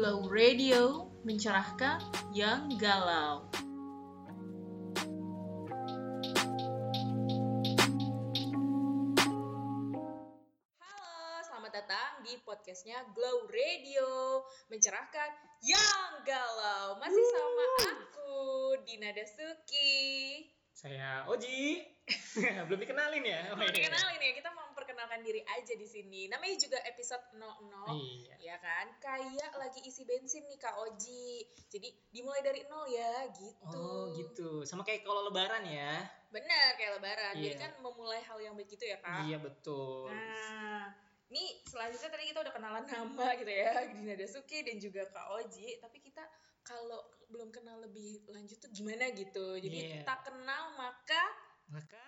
Glow Radio mencerahkan yang galau. Halo, selamat datang di podcastnya Glow Radio mencerahkan yang galau. Masih sama aku Dina Dasuki. Saya Oji. Belum dikenalin ya? Mau dikenalin ya, kita memperkenalkan diri aja di sini. Namanya juga episode 00. Iya. Ya kan? Kayak lagi isi bensin nih Kak Oji. Jadi dimulai dari nol ya, gitu. Oh gitu. Sama kayak kalau lebaran ya. Bener kayak lebaran. Jadi Iya. kan memulai hal yang baik gitu ya, Kak. Iya betul. Nah, ini selanjutnya tadi kita udah kenalan nama gitu ya, Dina Dasuki dan juga Kak Oji. Tapi kita kalau belum kenal lebih lanjut tuh gimana gitu. Jadi Iya. tak kenal maka Maka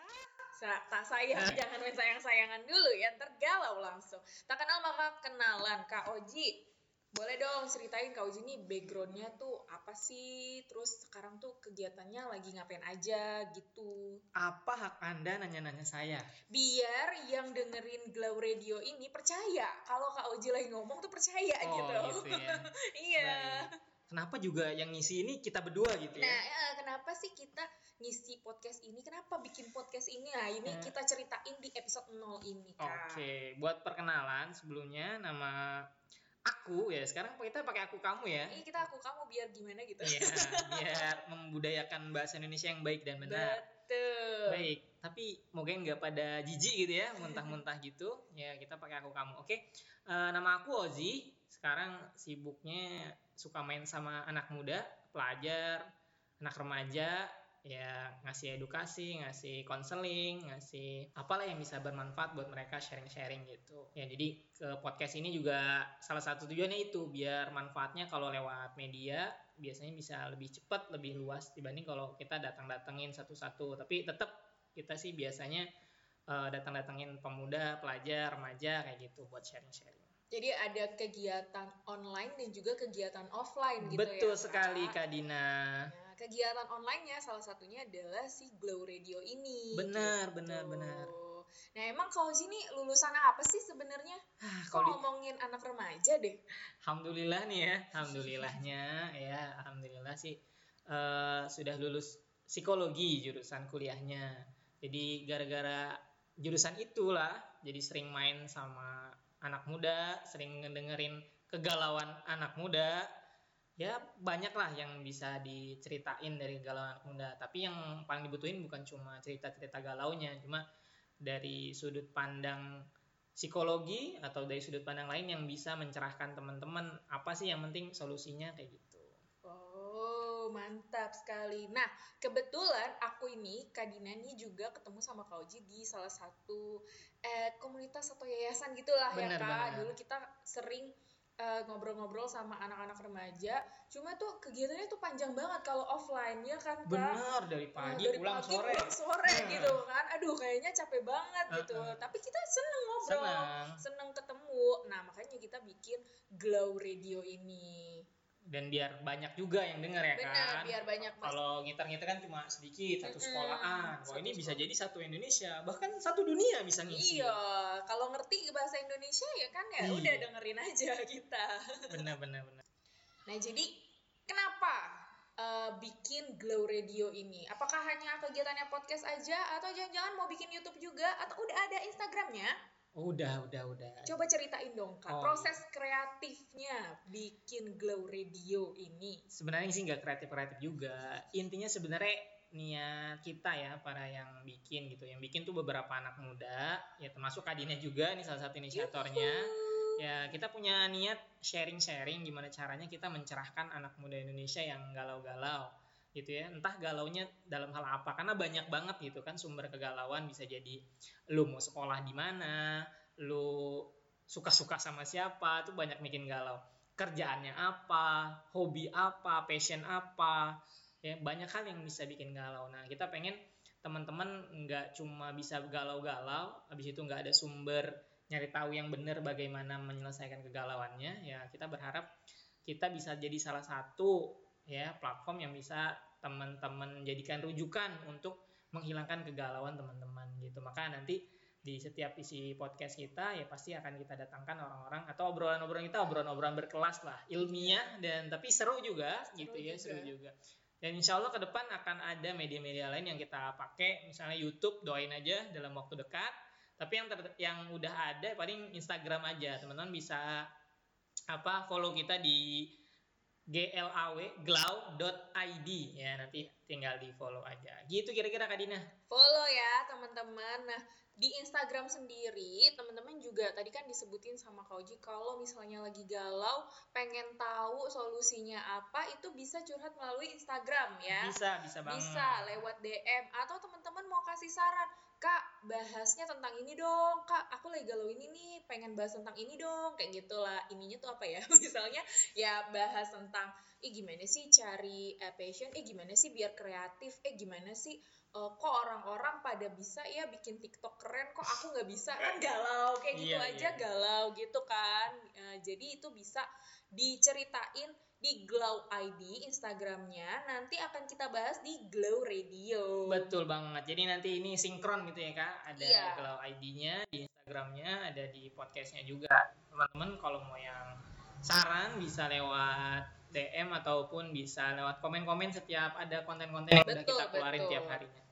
sa- tak sayang, jangan main sayang-sayangan dulu ya, ntar galau langsung. Tak kenal maka kenalan. Kak Oji, boleh dong ceritain Kak Oji nih backgroundnya tuh apa sih? Terus sekarang tuh kegiatannya lagi ngapain aja gitu. apa hak Anda nanya-nanya saya? biar yang dengerin Glow Radio ini percaya kalau Kak Oji lagi ngomong tuh percaya Oh gitu. gitu ya. iya. Baik. Kenapa juga yang ngisi ini kita berdua gitu Nah, ya? eh, kenapa sih kita ngisi podcast ini? Kenapa bikin podcast ini? Nah, ini Eh. kita ceritain di episode 0 ini, Kak. Oke, buat perkenalan sebelumnya nama aku ya. Sekarang kita pakai aku kamu ya. Ini kita aku kamu biar gimana gitu. Iya, biar membudayakan bahasa Indonesia yang baik dan benar. Betul. Baik, tapi moga nggak pada jijik gitu ya, muntah-muntah gitu. Ya kita pakai aku kamu. Oke, Eh, nama aku Ozi. Sekarang sibuknya suka main sama anak muda, pelajar, anak remaja, ya ngasih edukasi, ngasih konseling, ngasih apalah yang bisa bermanfaat buat mereka sharing-sharing gitu. Ya jadi ke podcast ini juga salah satu tujuannya itu biar manfaatnya kalau lewat media biasanya bisa lebih cepat, lebih luas dibanding kalau kita datang-datengin satu-satu. Tapi tetap kita sih biasanya eh, datang-datengin pemuda, pelajar, remaja kayak gitu buat sharing-sharing. Jadi ada kegiatan online dan juga kegiatan offline gitu Betul ya. sekali Kak. Dina. Nah, kegiatan online-nya salah satunya adalah si Glow Radio ini. Benar, gitu. benar, benar. Nah, emang kalau sini lulusan apa sih sebenarnya? Ah, kalau di- ngomongin anak remaja deh? Alhamdulillah nih ya, alhamdulillahnya ya, alhamdulillah sih eh, sudah lulus psikologi jurusan kuliahnya. Jadi gara-gara jurusan itulah, jadi sering main sama anak muda, sering ngedengerin kegalauan anak muda. Ya banyak lah yang bisa diceritain dari kegalauan anak muda. Tapi yang paling dibutuhin bukan cuma cerita-cerita galaunya, cuma dari sudut pandang psikologi atau dari sudut pandang lain yang bisa mencerahkan teman-teman apa sih yang penting solusinya kayak gitu. Mantap sekali. Nah, kebetulan aku ini, Kak Dina nih juga ketemu sama Kak Oji di salah satu eh, komunitas atau yayasan gitulah ya Benar, Kak. benar. Dulu kita sering eh, ngobrol-ngobrol sama anak-anak remaja. Cuma tuh kegiatannya tuh panjang banget kalau offline ya kan Kak? Benar dari Nah, pagi dari pulang pagi sore. pulang sore Nah. gitu kan. Aduh, kayaknya capek banget gitu. Uh-uh. Tapi kita seneng ngobrol. Senang. Seneng ketemu. Nah, makanya kita bikin Glow Radio ini. Dan biar banyak juga yang denger ya Benar, kan. biar banyak Kalau ngiter-ngiter kan cuma sedikit satu Mm-mm, sekolahan. Kalau ini bisa jadi satu Indonesia, bahkan satu dunia bisa ngisi. Iya, kalau ngerti bahasa Indonesia ya kan ya Iya. udah dengerin aja kita. Benar benar benar. Nah jadi kenapa eh, bikin Glow Radio ini? Apakah hanya kegiatannya podcast aja atau jangan-jangan mau bikin YouTube juga atau udah ada Instagramnya? Oh, udah udah udah. Coba ceritain dong kak, Oh, proses kreatifnya bikin Glow Radio ini. Sebenarnya sih nggak kreatif-kreatif juga. Intinya sebenarnya niat kita ya para yang bikin gitu. Yang bikin tuh beberapa anak muda, ya termasuk Kadina juga nih salah satu inisiatornya. Ya, kita punya niat sharing-sharing gimana caranya kita mencerahkan anak muda Indonesia yang galau-galau gitu ya. Entah galaunya dalam hal apa karena banyak banget gitu kan sumber kegalauan bisa jadi lu mau sekolah di mana, lu suka-suka sama siapa, itu banyak bikin galau. Kerjaannya apa, hobi apa, passion apa, ya banyak hal yang bisa bikin galau. Nah, kita pengen teman-teman nggak cuma bisa galau-galau, habis itu nggak ada sumber nyari tahu yang benar bagaimana menyelesaikan kegalauannya ya kita berharap kita bisa jadi salah satu ya platform yang bisa teman-teman jadikan rujukan untuk menghilangkan kegalauan teman-teman gitu. Maka nanti di setiap isi podcast kita ya pasti akan kita datangkan orang-orang atau obrolan-obrolan kita obrolan-obrolan berkelas lah ilmiah dan tapi seru juga Seru gitu ya juga. seru juga. Dan insya Allah ke depan akan ada media-media lain yang kita pakai misalnya YouTube doain aja dalam waktu dekat. Tapi yang ter- yang udah ada paling Instagram aja. Teman-teman bisa apa follow kita di glaw glow.id ya nanti tinggal di follow aja. Gitu kira-kira Kak Dina. Follow ya teman-teman. Nah di Instagram sendiri teman-teman juga tadi kan disebutin sama Kak Oji kalau misalnya lagi galau pengen tahu solusinya apa itu bisa curhat melalui Instagram ya. bisa bisa banget. Bisa lewat DM atau teman-teman mau kasih saran, Kak, bahasnya tentang ini dong. Kak, aku lagi galau ini nih, pengen bahas tentang ini dong. Kayak gitulah. Ininya tuh apa ya? Misalnya ya bahas tentang eh gimana sih cari eh, passion, eh gimana sih biar kreatif, eh gimana sih eh, kok orang-orang pada bisa ya bikin TikTok keren, kok aku nggak bisa kan galau kayak gitu Iya, aja iya. galau gitu kan. Eh, jadi itu bisa diceritain di Glow ID Instagramnya nanti akan kita bahas di Glow Radio Betul banget. Jadi nanti ini sinkron gitu ya kak. Ada Iya. Glow ID-nya di Instagramnya, ada di podcastnya juga. Teman-teman kalau mau yang saran bisa lewat DM ataupun bisa lewat komen-komen setiap ada konten-konten yang udah Betul, kita keluarin betul. tiap harinya.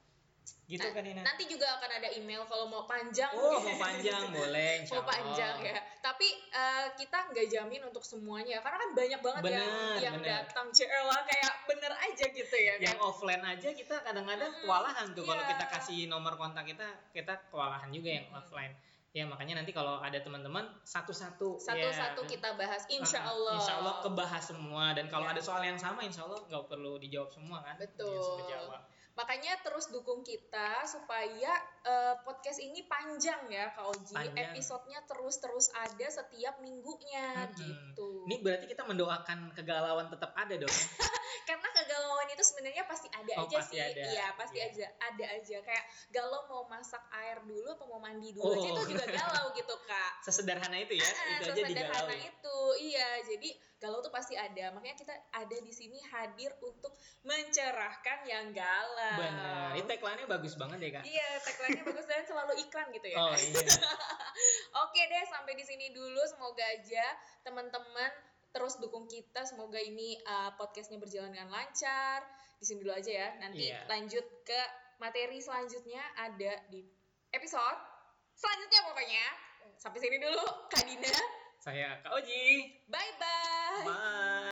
Gitu Nah, kan nanti juga akan ada email kalau mau panjang Oh mau panjang boleh. mau panjang ya tapi eh, kita nggak jamin untuk semuanya karena kan banyak banget yang Bener, yang bener. datang CL kayak bener aja gitu ya Yang kan offline aja kita kadang-kadang Hmm, kewalahan tuh kalau iya. kita kasih nomor kontak kita, kita kewalahan juga yang Hmm. offline. Ya makanya nanti kalau ada teman-teman satu-satu satu-satu ya. kita bahas insya Ah, Allah Insya Allah kebahas semua dan kalau Iya. ada soal yang sama Insya Allah nggak perlu dijawab semua kan? Betul. Kejawab. Makanya terus dukung kita supaya eh, podcast ini panjang ya Kak Oji. Panjang. Episodenya terus-terus ada setiap minggunya Mm-mm. gitu. Ini berarti kita mendoakan kegalauan tetap ada dong. Karena kegalauan itu sebenarnya pasti ada Oh, aja pasti sih. ada. Iya, pasti Iya. aja ada aja. Kayak galau mau masak air dulu atau mau mandi dulu aja Oh. itu juga galau gitu, Kak. Sesederhana itu ya, Ah, itu aja sesederhana digalau. itu. Iya, jadi galau tuh pasti ada. Makanya kita ada di sini hadir untuk mencerahkan yang galau. Benar. Ini tagline-nya bagus banget ya kak. Iya, tagline-nya bagus dan selalu iklan gitu ya. Oh iya. Oke deh, sampai di sini dulu. Semoga aja teman-teman terus dukung kita. Semoga ini uh, podcastnya berjalan dengan lancar. Di sini dulu aja ya. Nanti Iya. lanjut ke materi selanjutnya ada di episode selanjutnya pokoknya. Sampai sini dulu, Kak Dina. Saya Kak Oji. Bye-bye. Bye.